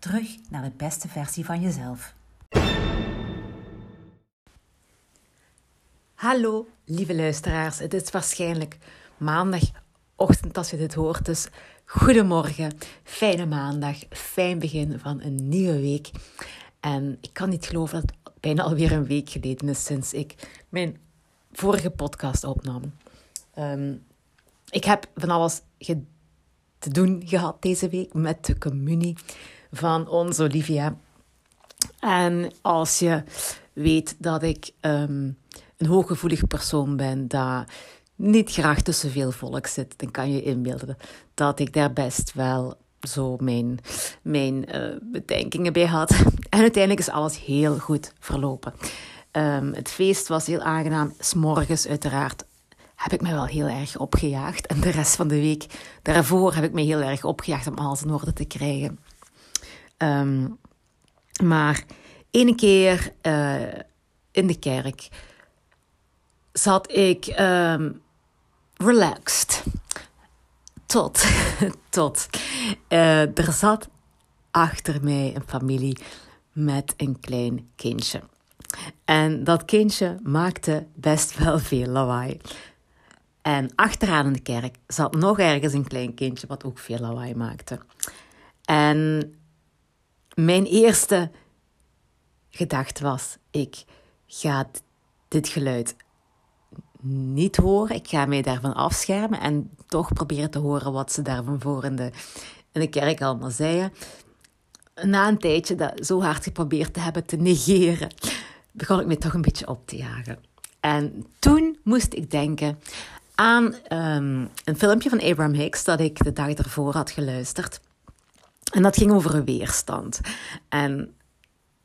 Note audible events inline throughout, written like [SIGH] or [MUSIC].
Terug naar de beste versie van jezelf. Hallo, lieve luisteraars. Het is waarschijnlijk maandagochtend als je dit hoort. Dus goedemorgen, fijne maandag, fijn begin van een nieuwe week. En ik kan niet geloven dat het bijna alweer een week geleden is sinds ik mijn vorige podcast opnam. Ehm, ik heb van alles te doen gehad deze week met de communie van onze Olivia. En als je weet dat ik um, een hooggevoelig persoon ben, dat niet graag tussen veel volk zit, dan kan je inbeelden dat ik daar best wel zo mijn, mijn uh, bedenkingen bij had. En uiteindelijk is alles heel goed verlopen. Um, het feest was heel aangenaam. S'morgens uiteraard heb ik me wel heel erg opgejaagd. En de rest van de week daarvoor heb ik me heel erg opgejaagd om alles in orde te krijgen. Um, maar ene keer uh, in de kerk zat ik um, relaxed. Tot, [LAUGHS] tot. Uh, er zat achter mij een familie met een klein kindje. En dat kindje maakte best wel veel lawaai. En achteraan in de kerk zat nog ergens een klein kindje wat ook veel lawaai maakte. En mijn eerste gedachte was: ik ga dit geluid niet horen. Ik ga mij daarvan afschermen en toch proberen te horen wat ze daarvan voor in de, in de kerk allemaal zeiden. Na een tijdje dat zo hard geprobeerd te hebben te negeren, begon ik me toch een beetje op te jagen. En toen moest ik denken aan um, een filmpje van Abraham Hicks dat ik de dag ervoor had geluisterd. En dat ging over een weerstand. En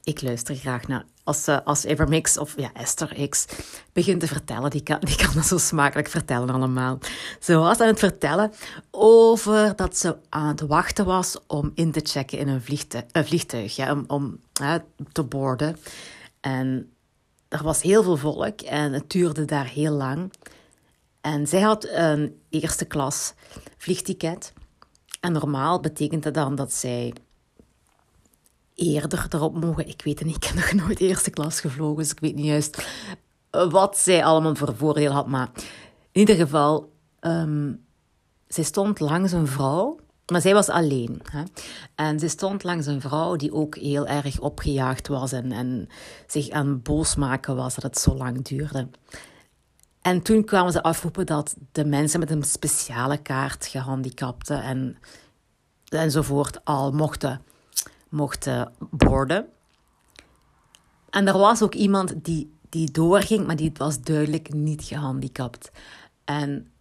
ik luister graag naar. Als, uh, als Hicks of ja, Esther Hicks begint te vertellen, die kan, die kan dat zo smakelijk vertellen allemaal. Ze was aan het vertellen over dat ze aan het wachten was om in te checken in een vliegtuig, een vliegtuig ja, om, om te boorden. En er was heel veel volk en het duurde daar heel lang. En zij had een eerste klas vliegticket. En normaal betekent dat dan dat zij eerder erop mogen. Ik weet het niet, ik heb nog nooit eerste klas gevlogen, dus ik weet niet juist wat zij allemaal voor voordeel had. Maar in ieder geval, um, zij stond langs een vrouw, maar zij was alleen. Hè? En zij stond langs een vrouw die ook heel erg opgejaagd was en, en zich aan boos maken was dat het zo lang duurde. En toen kwamen ze afroepen dat de mensen met een speciale kaart, gehandicapten en, enzovoort, al mochten, mochten borden. En er was ook iemand die, die doorging, maar die was duidelijk niet gehandicapt. En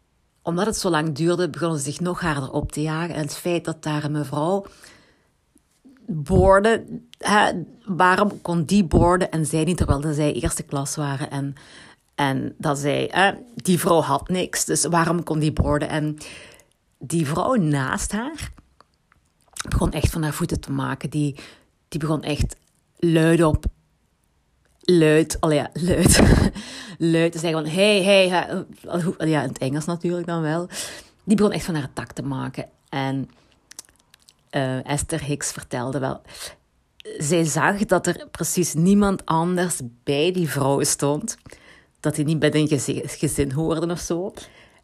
omdat het zo lang duurde, begonnen ze zich nog harder op te jagen. En het feit dat daar een mevrouw borden, waarom kon die borden en zij niet, terwijl zij eerste klas waren en en dat zei, eh, die vrouw had niks, dus waarom kon die borden? En die vrouw naast haar begon echt van haar voeten te maken. Die, die begon echt luid op, luid, al ja, luid, [LAUGHS] luid te zeggen van, hey, hey, ja, in het Engels natuurlijk dan wel. Die begon echt van haar tak te maken. En uh, Esther Hicks vertelde wel, zij zag dat er precies niemand anders bij die vrouw stond dat hij niet bij een gezin hoorde of zo.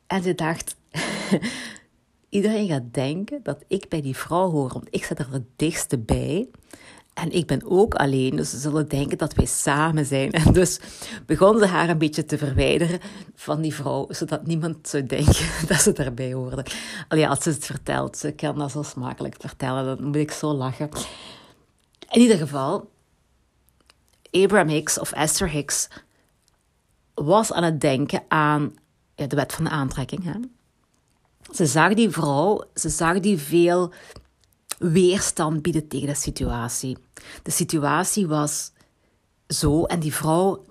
En ze dacht, [LAUGHS] iedereen gaat denken dat ik bij die vrouw hoor, want ik zit er het dichtste bij. En ik ben ook alleen, dus ze zullen denken dat wij samen zijn. En [LAUGHS] dus begon ze haar een beetje te verwijderen van die vrouw, zodat niemand zou denken [LAUGHS] dat ze daarbij hoorde. Allee, als ze het vertelt, ze kan dat zo smakelijk vertellen, dan moet ik zo lachen. In ieder geval, Abraham Hicks of Esther Hicks was aan het denken aan de wet van de aantrekking. Hè? Ze zag die vrouw, ze zag die veel weerstand bieden tegen de situatie. De situatie was zo en die vrouw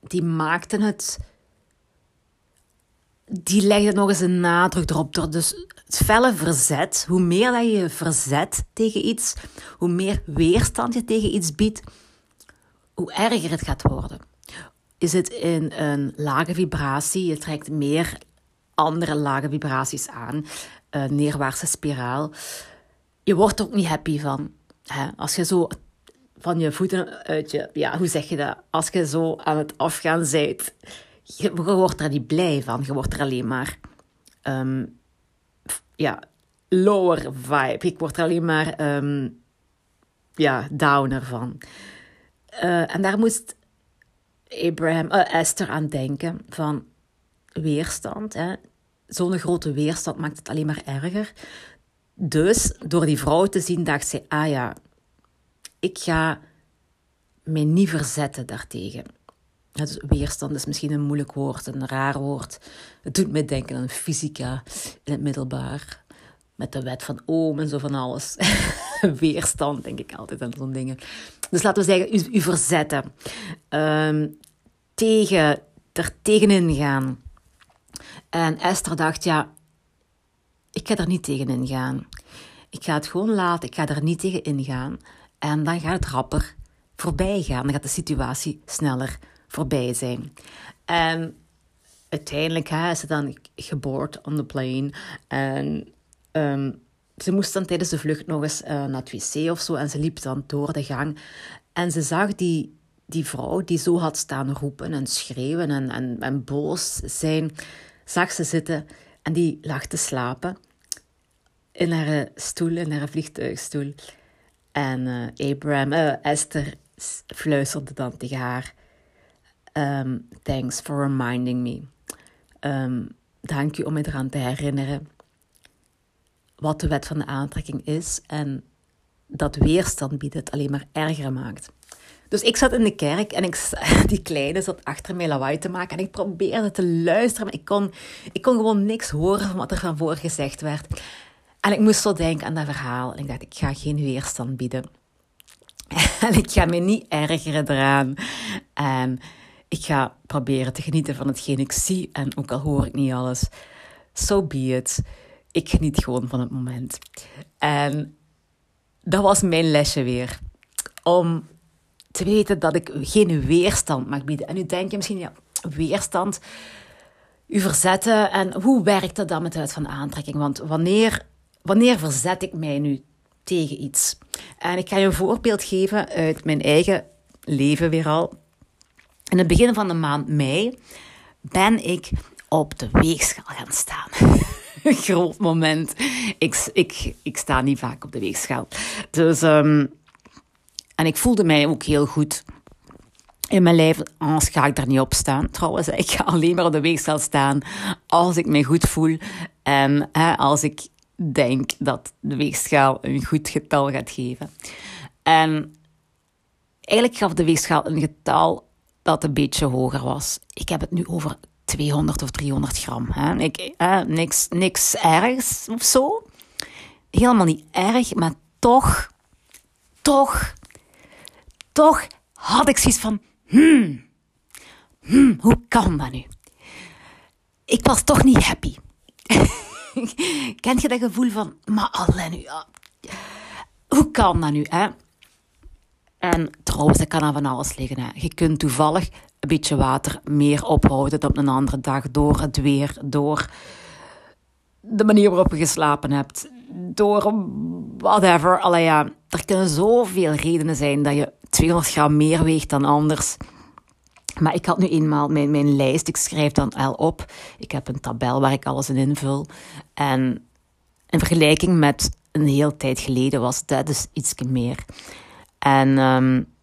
die maakte het die legde nog eens een nadruk erop. Dus het felle verzet, hoe meer dat je verzet tegen iets, hoe meer weerstand je tegen iets biedt, hoe erger het gaat worden. Is het in een lage vibratie, je trekt meer andere lage vibraties aan, neerwaartse spiraal. Je wordt er ook niet happy van. Hè? Als je zo van je voeten uit je, ja, hoe zeg je dat? Als je zo aan het afgaan bent je, wordt er niet blij van. Je wordt er alleen maar, um, ja, lower vibe. Ik word er alleen maar, um, ja, downer van. Uh, en daar moest Abraham, uh, Esther aan denken van weerstand. Zo'n grote weerstand maakt het alleen maar erger. Dus door die vrouw te zien, dacht ze: ah ja, ik ga mij niet verzetten daartegen. Dus weerstand is misschien een moeilijk woord, een raar woord. Het doet mij denken aan fysica in het middelbaar. Met de wet van Ohm en zo van alles. [LAUGHS] weerstand, denk ik altijd aan zo'n dingen. Dus laten we zeggen, u, u verzetten. Um, tegen, er tegenin gaan. En Esther dacht, ja, ik ga er niet tegenin gaan. Ik ga het gewoon laten, ik ga er niet tegen ingaan. En dan gaat het rapper voorbij gaan. Dan gaat de situatie sneller voorbij zijn. En uiteindelijk hè, is ze dan geboord on the plane. En ehm, ze moest dan tijdens de vlucht nog eens uh, naar het wc of zo. En ze liep dan door de gang. En ze zag die, die vrouw die zo had staan roepen en schreeuwen en, en, en boos zijn. Zag ze zitten en die lag te slapen in haar stoel, in haar vliegtuigstoel. En uh, Abraham, Esther fluisterde dan tegen haar: Um, thanks for reminding me. Um, dank je om me eraan te herinneren wat de wet van de aantrekking is en dat weerstand biedt het alleen maar erger maakt. Dus ik zat in de kerk en ik, [LAUGHS] die kleine zat achter mij lawaai te maken. En ik probeerde te luisteren, maar ik kon, ik kon gewoon niks horen van wat er van voor gezegd werd. En ik moest zo denken aan dat verhaal. En ik dacht, ik ga geen weerstand bieden. [LAUGHS] En ik ga me niet ergeren eraan. En ik ga proberen te genieten van hetgeen ik zie. En ook al hoor ik niet alles, so be it. Ik geniet gewoon van het moment. En dat was mijn lesje weer. Om te weten dat ik geen weerstand mag bieden. En nu denk je misschien, ja, weerstand, u verzetten. En hoe werkt dat dan met de wet van aantrekking? Want wanneer, wanneer verzet ik mij nu tegen iets? En ik ga je een voorbeeld geven uit mijn eigen leven weer al. In het begin van de maand mei ben ik op de weegschaal gaan staan. [LAUGHS] [LAUGHS] Groot moment. Ik, ik, ik sta niet vaak op de weegschaal. Dus, um, en ik voelde mij ook heel goed in mijn lijf. Anders ga ik daar niet op staan. Trouwens, ik ga alleen maar op de weegschaal staan als ik me goed voel. En hè, als ik denk dat de weegschaal een goed getal gaat geven. En eigenlijk gaf de weegschaal een getal dat een beetje hoger was. Ik heb het nu over 200 of 300 gram. Hè. Ik, niks, niks ergs of zo. Helemaal niet erg, maar toch, toch, toch had ik zoiets van, hmm, hmm, hoe kan dat nu? Ik was toch niet happy. [LAUGHS] Kent je dat gevoel van, maar alleen nu, hoe kan dat nu? Hè? En trouwens, dat kan aan van alles liggen. Hè. Je kunt toevallig een beetje water meer ophouden op een andere dag door het weer, door de manier waarop je geslapen hebt, door whatever. Allee, ja, er kunnen zoveel redenen zijn dat je 200 gram meer weegt dan anders. Maar ik had nu eenmaal mijn, mijn lijst, ik schrijf dan al op. Ik heb een tabel waar ik alles in invul. En in vergelijking met een heel tijd geleden was dat dus iets meer. En um,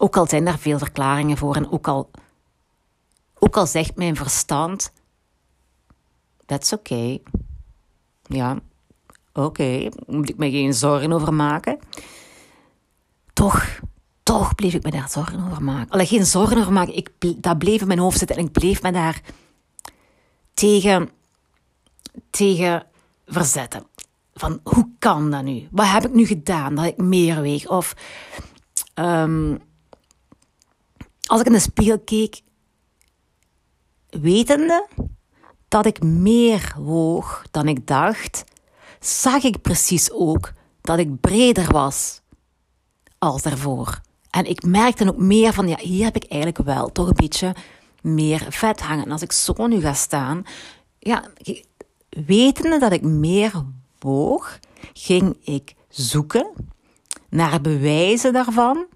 ook al zijn daar veel verklaringen voor en ook al, ook al zegt mijn verstand, that's okay. Ja, oké, okay. moet ik me geen zorgen over maken. Toch, toch bleef ik me daar zorgen over maken. Alleen geen zorgen over maken, ik, dat bleef in mijn hoofd zitten en ik bleef me daar tegen, tegen verzetten van hoe kan dat nu? Wat heb ik nu gedaan dat ik meer weeg? Of ehm, als ik in de spiegel keek, wetende dat ik meer woog dan ik dacht, zag ik precies ook dat ik breder was als daarvoor. En ik merkte ook meer van, ja, hier heb ik eigenlijk wel toch een beetje meer vet hangen. En als ik zo nu ga staan, ja, wetende dat ik meer woog, ging ik zoeken naar bewijzen daarvan,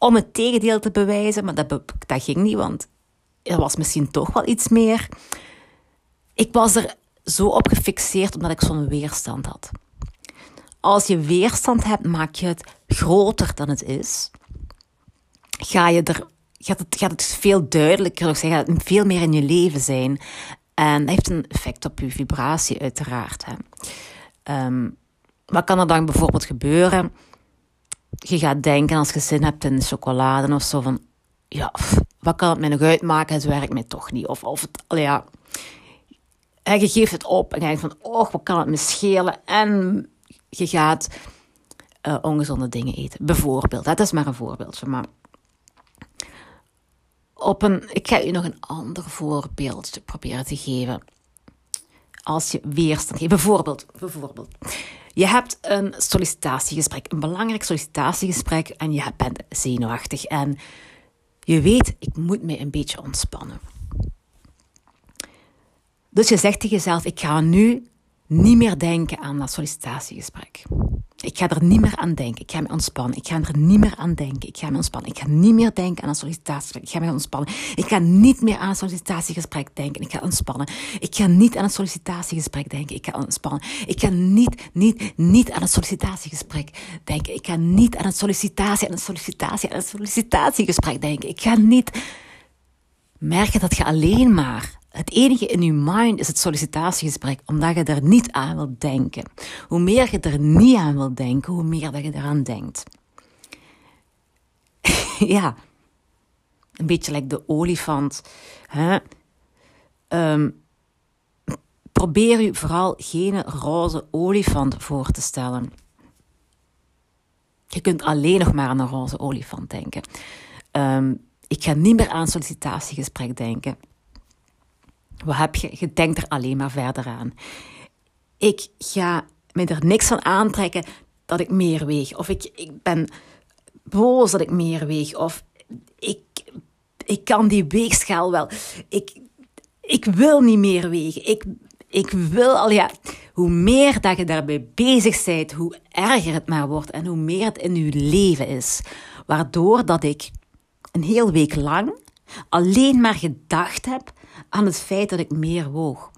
om het tegendeel te bewijzen, maar dat, dat ging niet, want er was misschien toch wel iets meer. Ik was er zo op gefixeerd omdat ik zo'n weerstand had. Als je weerstand hebt, maak je het groter dan het is. Ga je er, gaat, het, gaat het veel duidelijker zijn, gaat veel meer in je leven zijn. En dat heeft een effect op je vibratie, uiteraard. Hè. Um, wat kan er dan bijvoorbeeld gebeuren? Je gaat denken als je zin hebt in chocolade of zo van, ja, wat kan het mij nog uitmaken? Het werkt mij toch niet. Of, of het, ja, en je geeft het op en je denkt van, oh, wat kan het me schelen? En je gaat uh, ongezonde dingen eten. Bijvoorbeeld, dat is maar een voorbeeldje. Maar op een, ik ga je nog een ander voorbeeld proberen te geven. Als je weerstand geeft. Bijvoorbeeld, bijvoorbeeld. Je hebt een sollicitatiegesprek, een belangrijk sollicitatiegesprek en je bent zenuwachtig. En je weet, ik moet me een beetje ontspannen. Dus je zegt tegen jezelf, ik ga nu niet meer denken aan dat sollicitatiegesprek. Ik ga er niet meer aan denken. Ik ga me ontspannen. Ik ga er niet meer aan denken. Ik ga me ontspannen. Ik ga niet meer denken aan een sollicitatiegesprek. Ik ga me ontspannen. Ik ga niet meer aan een sollicitatiegesprek denken. Ik ga ontspannen. Ik ga niet aan een sollicitatiegesprek denken. Ik ga ontspannen. Ik ga niet, niet, niet aan een sollicitatiegesprek denken. Ik ga niet aan een sollicitatie, aan een sollicitatie, aan een sollicitatiegesprek denken. Ik ga niet merken dat je alleen maar het enige in je mind is het sollicitatiegesprek, omdat je er niet aan wilt denken. Hoe meer je er niet aan wilt denken, hoe meer dat je eraan denkt. [LAUGHS] ja, een beetje like de olifant. Hè? Um, probeer je vooral geen roze olifant voor te stellen. Je kunt alleen nog maar aan een roze olifant denken. Um, ik ga niet meer aan sollicitatiegesprek denken. Wat heb je? Je denkt er alleen maar verder aan. Ik ga me er niks van aantrekken dat ik meer weeg. Of ik, ik ben boos dat ik meer weeg. Of ik, ik kan die weegschaal wel. Ik, ik wil niet meer wegen. Ik, ik wil al ja. Hoe meer dat je daarbij bezig bent, hoe erger het maar wordt en hoe meer het in je leven is. Waardoor dat ik een heel week lang alleen maar gedacht heb aan het feit dat ik meer woog.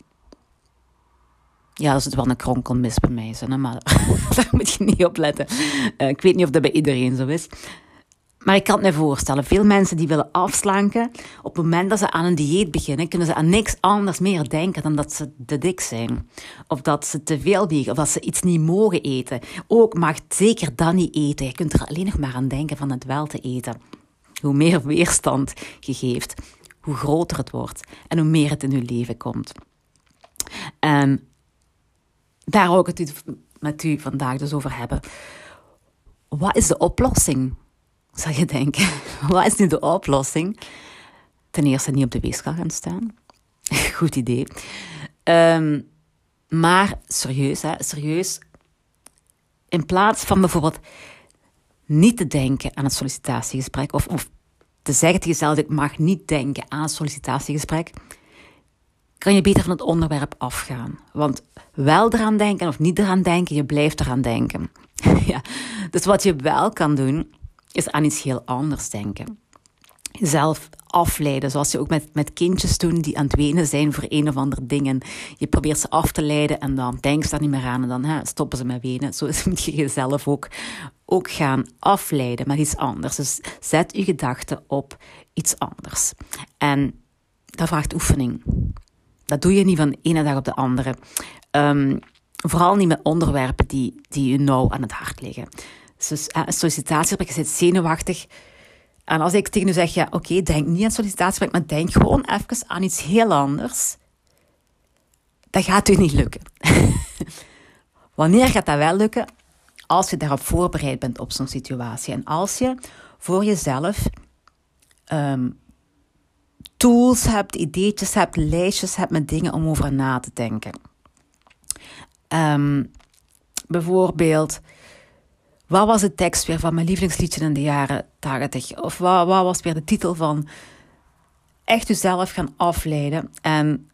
Ja, dat is wel een kronkelmis bij mij, maar [LAUGHS] daar moet je niet op letten. Uh, ik weet niet of dat bij iedereen zo is. Maar ik kan het me voorstellen, veel mensen die willen afslanken, op het moment dat ze aan een dieet beginnen, kunnen ze aan niks anders meer denken dan dat ze te dik zijn. Of dat ze te veel wegen, of dat ze iets niet mogen eten. Ook mag zeker dan niet eten. Je kunt er alleen nog maar aan denken van het wel te eten. Hoe meer weerstand je geeft, hoe groter het wordt en hoe meer het in je leven komt. En daar wil ik het met u vandaag dus over hebben. Wat is de oplossing? Zal je denken, [LAUGHS] wat is nu de oplossing? Ten eerste niet op de weegschaal gaan staan. [LAUGHS] Goed idee. Ehm, maar serieus, hè, serieus. In plaats van bijvoorbeeld niet te denken aan het sollicitatiegesprek of, of te zeggen tegen jezelf: ik mag niet denken aan sollicitatiegesprek, kan je beter van het onderwerp afgaan. Want wel eraan denken of niet eraan denken, je blijft eraan denken. [LAUGHS] ja. Dus wat je wel kan doen, is aan iets heel anders denken. Jezelf afleiden, zoals je ook met, met kindjes doet die aan het wenen zijn voor een of ander dingen. Je probeert ze af te leiden en dan denken ze daar niet meer aan en dan hè, stoppen ze met wenen. Zo [LAUGHS] moet je jezelf ook ook gaan afleiden met iets anders. Dus zet je gedachten op iets anders. En dat vraagt oefening. Dat doe je niet van de ene dag op de andere. Um, vooral niet met onderwerpen die, die je nauw aan het hart liggen. Dus een sollicitatiegesprek, je zit zenuwachtig. En als ik tegen u zeg, ja, oké, denk niet aan sollicitatiegesprek, maar denk gewoon even aan iets heel anders. Dat gaat u niet lukken. [LAUGHS] Wanneer gaat dat wel lukken? Als je daarop voorbereid bent op zo'n situatie. En als je voor jezelf ehm, tools hebt, ideetjes hebt, lijstjes hebt met dingen om over na te denken. Um, bijvoorbeeld, wat was de tekst weer van mijn lievelingsliedje in de jaren 80? Of wat, wat was weer de titel van echt jezelf gaan afleiden en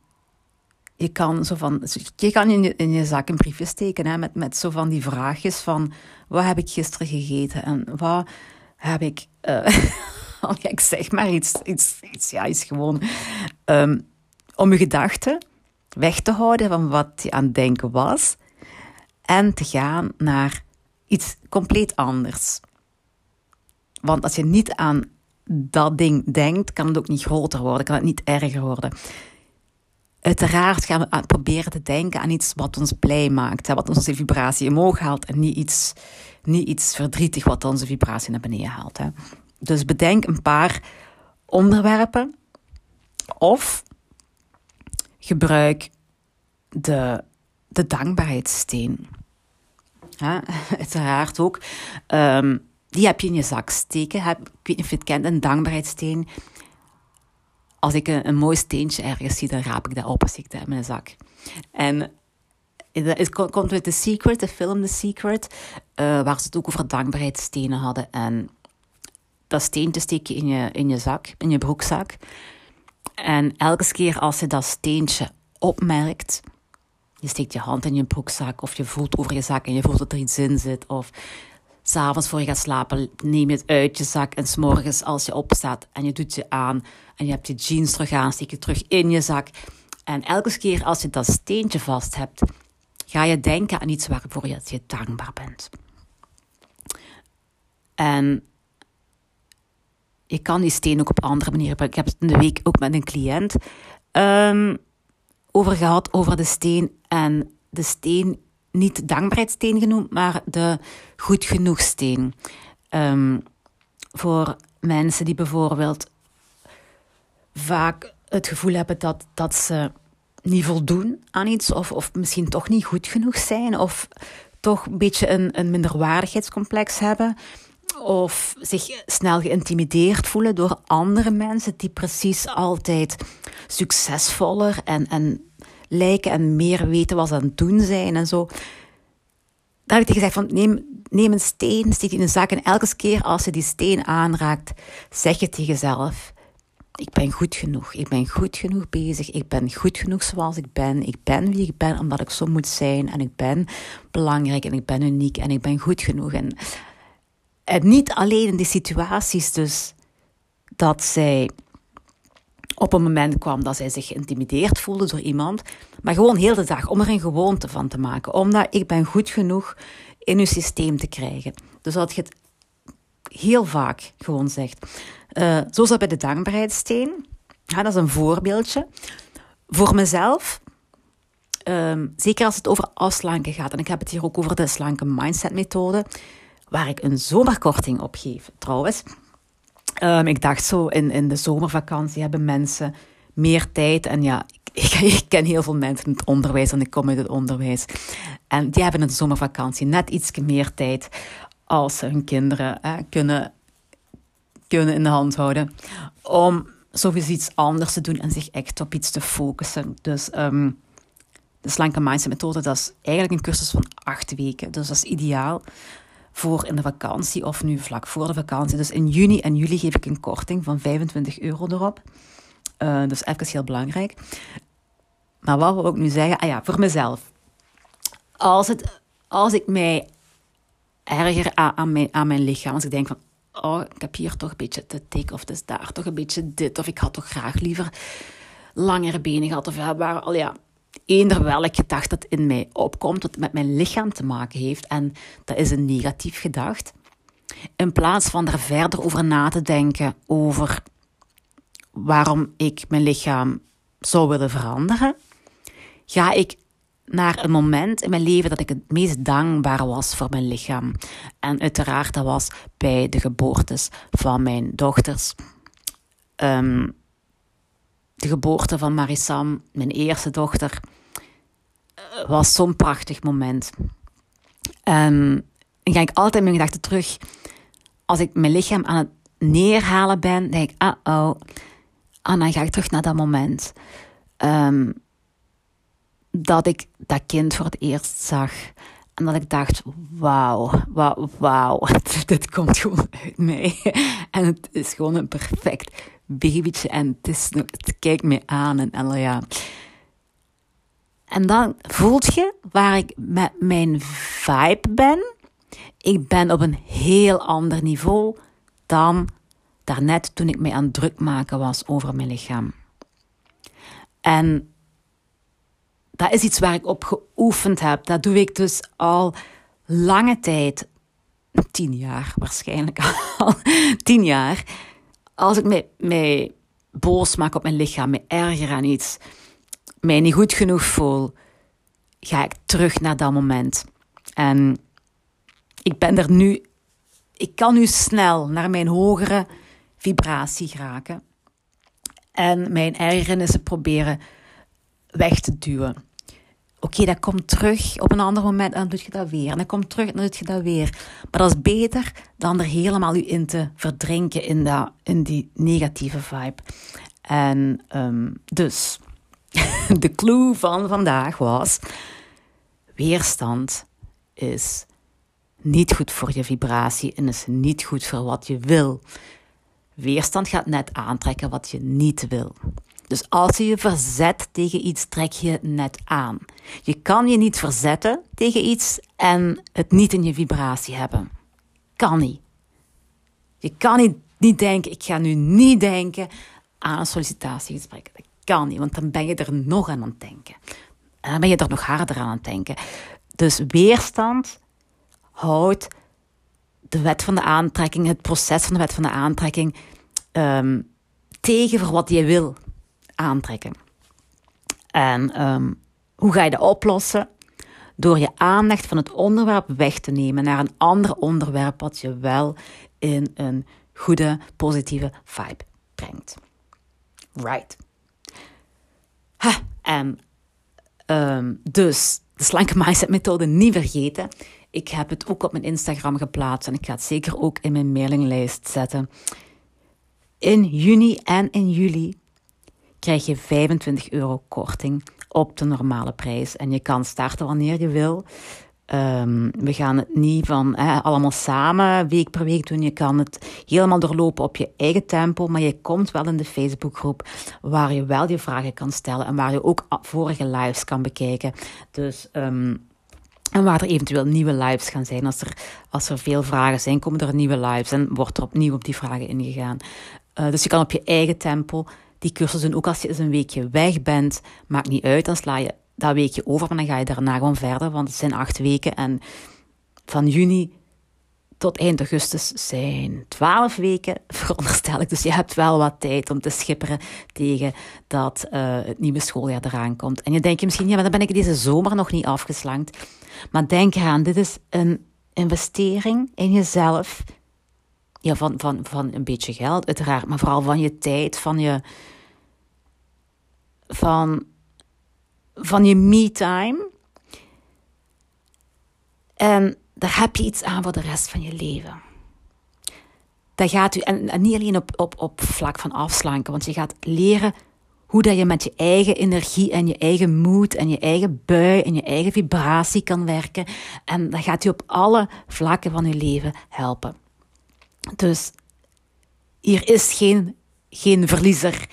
je kan, zo van, je kan in, je, in je zak een briefje steken met, met zo van die vraagjes van wat heb ik gisteren gegeten en wat heb ik, [LAUGHS] uh, ik zeg maar iets, iets, iets, ja, iets gewoon, um, om je gedachten weg te houden van wat je aan het denken was en te gaan naar iets compleet anders. Want als je niet aan dat ding denkt, kan het ook niet groter worden, kan het niet erger worden. Uiteraard gaan we proberen te denken aan iets wat ons blij maakt, wat onze vibratie omhoog haalt en niet iets, niet iets verdrietig wat onze vibratie naar beneden haalt. Dus bedenk een paar onderwerpen of gebruik de, de dankbaarheidssteen. Ja, [LAUGHS] uiteraard ook. Um, die heb je in je zak steken. Heb, ik weet niet of je het kent, een dankbaarheidssteen. Als ik een, mooi steentje ergens zie, dan raap ik dat op als ik dat in mijn zak. En het komt uit The Secret, de film The Secret, uh, waar ze het ook over dankbaarheidsstenen hadden. En dat steentje steek je in je, in je zak, in je broekzak. En elke keer als je dat steentje opmerkt, je steekt je hand in je broekzak of je voelt over je zak en je voelt dat er iets in zit. Of s'avonds voor je gaat slapen neem je het uit je zak en s'morgens als je opstaat en je doet je aan en je hebt je jeans terug aan, steek je terug in je zak. En elke keer als je dat steentje vast hebt, ga je denken aan iets waarvoor je, je dankbaar bent. En je kan die steen ook op andere manieren Ik heb het in de week ook met een cliënt um, over gehad, over de steen. En de steen, niet de dankbaarheidssteen genoemd, maar de goed genoeg steen. Um, voor mensen die bijvoorbeeld vaak het gevoel hebben dat, dat ze niet voldoen aan iets, of, of misschien toch niet goed genoeg zijn, of toch een beetje een, een minderwaardigheidscomplex hebben of zich snel geïntimideerd voelen door andere mensen die precies altijd succesvoller en, en lijken en meer weten wat ze aan het doen zijn en zo. Daar heb ik gezegd van neem, een steen, steek die in een zak en elke keer als je die steen aanraakt, zeg je tegen jezelf, ik ben goed genoeg, ik ben goed genoeg bezig, ik ben goed genoeg zoals ik ben, ik ben wie ik ben omdat ik zo moet zijn en ik ben belangrijk en ik ben uniek en ik ben goed genoeg. En en niet alleen in die situaties dus dat zij op een moment kwam dat zij zich geïntimideerd voelde door iemand, maar gewoon heel de dag om er een gewoonte van te maken, omdat ik ben goed genoeg in uw systeem te krijgen. Dus dat je het heel vaak gewoon zegt. Uh, zo dat bij de dankbaarheidssteen. Ja, dat is een voorbeeldje. Voor mezelf, um, zeker als het over afslanken gaat, en ik heb het hier ook over de slanke mindset methode, waar ik een zomerkorting op geef. Trouwens, um, ik dacht zo, in, in de zomervakantie hebben mensen meer tijd. En ja, [LAUGHS] ik, ik, ken heel veel mensen in het onderwijs en ik kom uit het onderwijs. En die hebben in de zomervakantie net iets meer tijd als ze hun kinderen kunnen, kunnen in de hand houden. Om sowieso iets anders te doen en zich echt op iets te focussen. Dus um, de slanke mindset methode, dat is eigenlijk een cursus van acht weken. Dus dat is ideaal voor in de vakantie of nu vlak voor de vakantie. Dus in juni en juli geef ik een korting van 25 euro erop. Uh, dus even heel belangrijk. Maar wat wil ik nu zeggen? Ah ja, voor mezelf. Als, het, als ik mij erger aan, aan, mijn, aan mijn lichaam, als ik denk van, oh, ik heb hier toch een beetje te dik, of het daar toch een beetje dit, of ik had toch graag liever langere benen gehad, of waar, al ja, eender welk gedacht dat in mij opkomt, wat met mijn lichaam te maken heeft, en dat is een negatief gedacht, in plaats van er verder over na te denken over waarom ik mijn lichaam zou willen veranderen, ga ik naar een moment in mijn leven dat ik het meest dankbaar was voor mijn lichaam. En uiteraard, dat was bij de geboortes van mijn dochters. Um, de geboorte van Marisam, mijn eerste dochter, eh, was zo'n prachtig moment. En dan ga ik altijd mijn gedachten terug. Als ik mijn lichaam aan het neerhalen ben, denk ik, uh-oh. En dan ga ik terug naar dat moment. Um, dat ik dat kind voor het eerst zag. En dat ik dacht, wauw, wauw, wauw, [LAUGHS] dit komt gewoon uit mij. En het is gewoon een perfect babytje en het, is, kijkt me aan en, en ja. En dan voelt je waar ik met mijn vibe ben. Ik ben op een heel ander niveau dan daarnet toen ik mij aan het druk maken was over mijn lichaam. En dat is iets waar ik op geoefend heb. Dat doe ik dus al lange tijd. Tien jaar waarschijnlijk al. [LAUGHS] Tien jaar. Als ik mij boos maak op mijn lichaam, me erger aan iets, mij niet goed genoeg voel, ga ik terug naar dat moment. En ik ben er nu, ik kan nu snel naar mijn hogere vibratie geraken. En mijn ergernissen proberen weg te duwen. Oké, dat komt terug op een ander moment en dan doe je dat weer. En dan komt terug en dan doe je dat weer. Maar dat is beter dan er helemaal u in te verdrinken in, dat, in die negatieve vibe. En um, dus, [LAUGHS] de clue van vandaag was: weerstand is niet goed voor je vibratie en is niet goed voor wat je wil. Weerstand gaat net aantrekken wat je niet wil. Dus als je je verzet tegen iets, trek je net aan. Je kan je niet verzetten tegen iets en het niet in je vibratie hebben. Kan niet. Je kan niet, niet denken, ik ga nu niet denken aan een sollicitatiegesprek. Dat kan niet, want dan ben je er nog aan aan het denken. En dan ben je er nog harder aan aan het denken. Dus weerstand houdt de wet van de aantrekking, het proces van de wet van de aantrekking, um, tegen voor wat je wil aantrekken. En um, hoe ga je dat oplossen? Door je aandacht van het onderwerp weg te nemen naar een ander onderwerp wat je wel in een goede, positieve vibe brengt. Right. Ha, en um, dus de slanke mindset methode niet vergeten. Ik heb het ook op mijn Instagram geplaatst en ik ga het zeker ook in mijn mailinglijst zetten. In juni en in juli krijg je 25 euro korting op de normale prijs. En je kan starten wanneer je wil. Um, we gaan het niet van allemaal samen week per week doen. Je kan het helemaal doorlopen op je eigen tempo. Maar je komt wel in de Facebookgroep waar je wel je vragen kan stellen. En waar je ook vorige lives kan bekijken. Dus um, en waar er eventueel nieuwe lives gaan zijn. Als er, als er veel vragen zijn, komen er nieuwe lives en wordt er opnieuw op die vragen ingegaan. Uh, dus je kan op je eigen tempo die cursus doen. Ook als je eens een weekje weg bent, maakt niet uit. Dan sla je dat weekje over, maar dan ga je daarna gewoon verder. Want het zijn acht weken en van juni tot eind augustus zijn twaalf weken, [LAUGHS] veronderstel ik. Dus je hebt wel wat tijd om te schipperen tegen dat uh, het nieuwe schooljaar eraan komt. En je denkt je misschien, ja, maar dan ben ik deze zomer nog niet afgeslankt. Maar denk eraan, dit is een investering in jezelf. Ja, van, van, van een beetje geld, uiteraard, maar vooral van je tijd, van je, van, van je me-time. En daar heb je iets aan voor de rest van je leven. Dat gaat u, en, niet alleen op, op, op vlak van afslanken, want je gaat leren hoe dat je met je eigen energie en je eigen moed en je eigen bui en je eigen vibratie kan werken. En dat gaat u op alle vlakken van je leven helpen. Dus hier is geen, geen verliezer.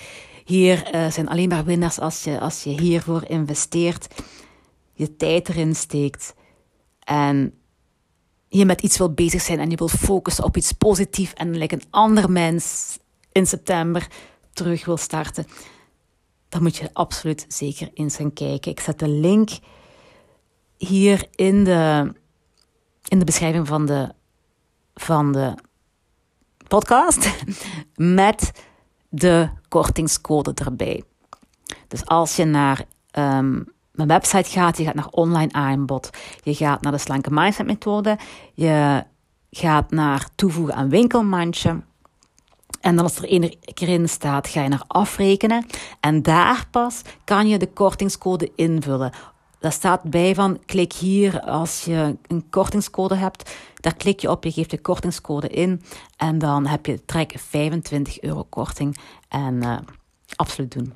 Hier uh, zijn alleen maar winnaars als je, als je hiervoor investeert, je tijd erin steekt en je met iets wil bezig zijn en je wil focussen op iets positiefs en like een ander mens in september terug wil starten, dan moet je absoluut zeker eens gaan kijken. Ik zet de link hier in de, in de beschrijving van de, van de podcast [LAUGHS] met de kortingscode erbij. Dus als je naar um, mijn website gaat, je gaat naar online aanbod, je gaat naar de slanke mindset methode, je gaat naar toevoegen aan winkelmandje. En dan als er één keer in staat, ga je naar afrekenen. En daar pas kan je de kortingscode invullen. Daar staat bij van, klik hier als je een kortingscode hebt. Daar klik je op, je geeft de kortingscode in en dan heb je trek 25 euro korting. En uh, absoluut doen.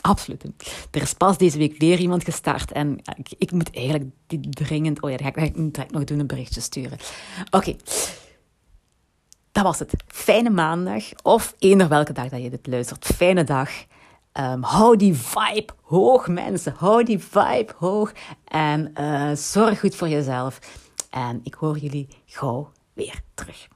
Absoluut doen. Er is pas deze week weer iemand gestart en ik, moet eigenlijk die dringend... Oh ja, dat ga ik, ik nog doen, een berichtje sturen. Oké. Dat was het. Fijne maandag of eender welke dag dat je dit luistert. Fijne dag. Um, hou die vibe hoog, mensen. Hou die vibe hoog. En uh, zorg goed voor jezelf. En ik hoor jullie gauw weer terug.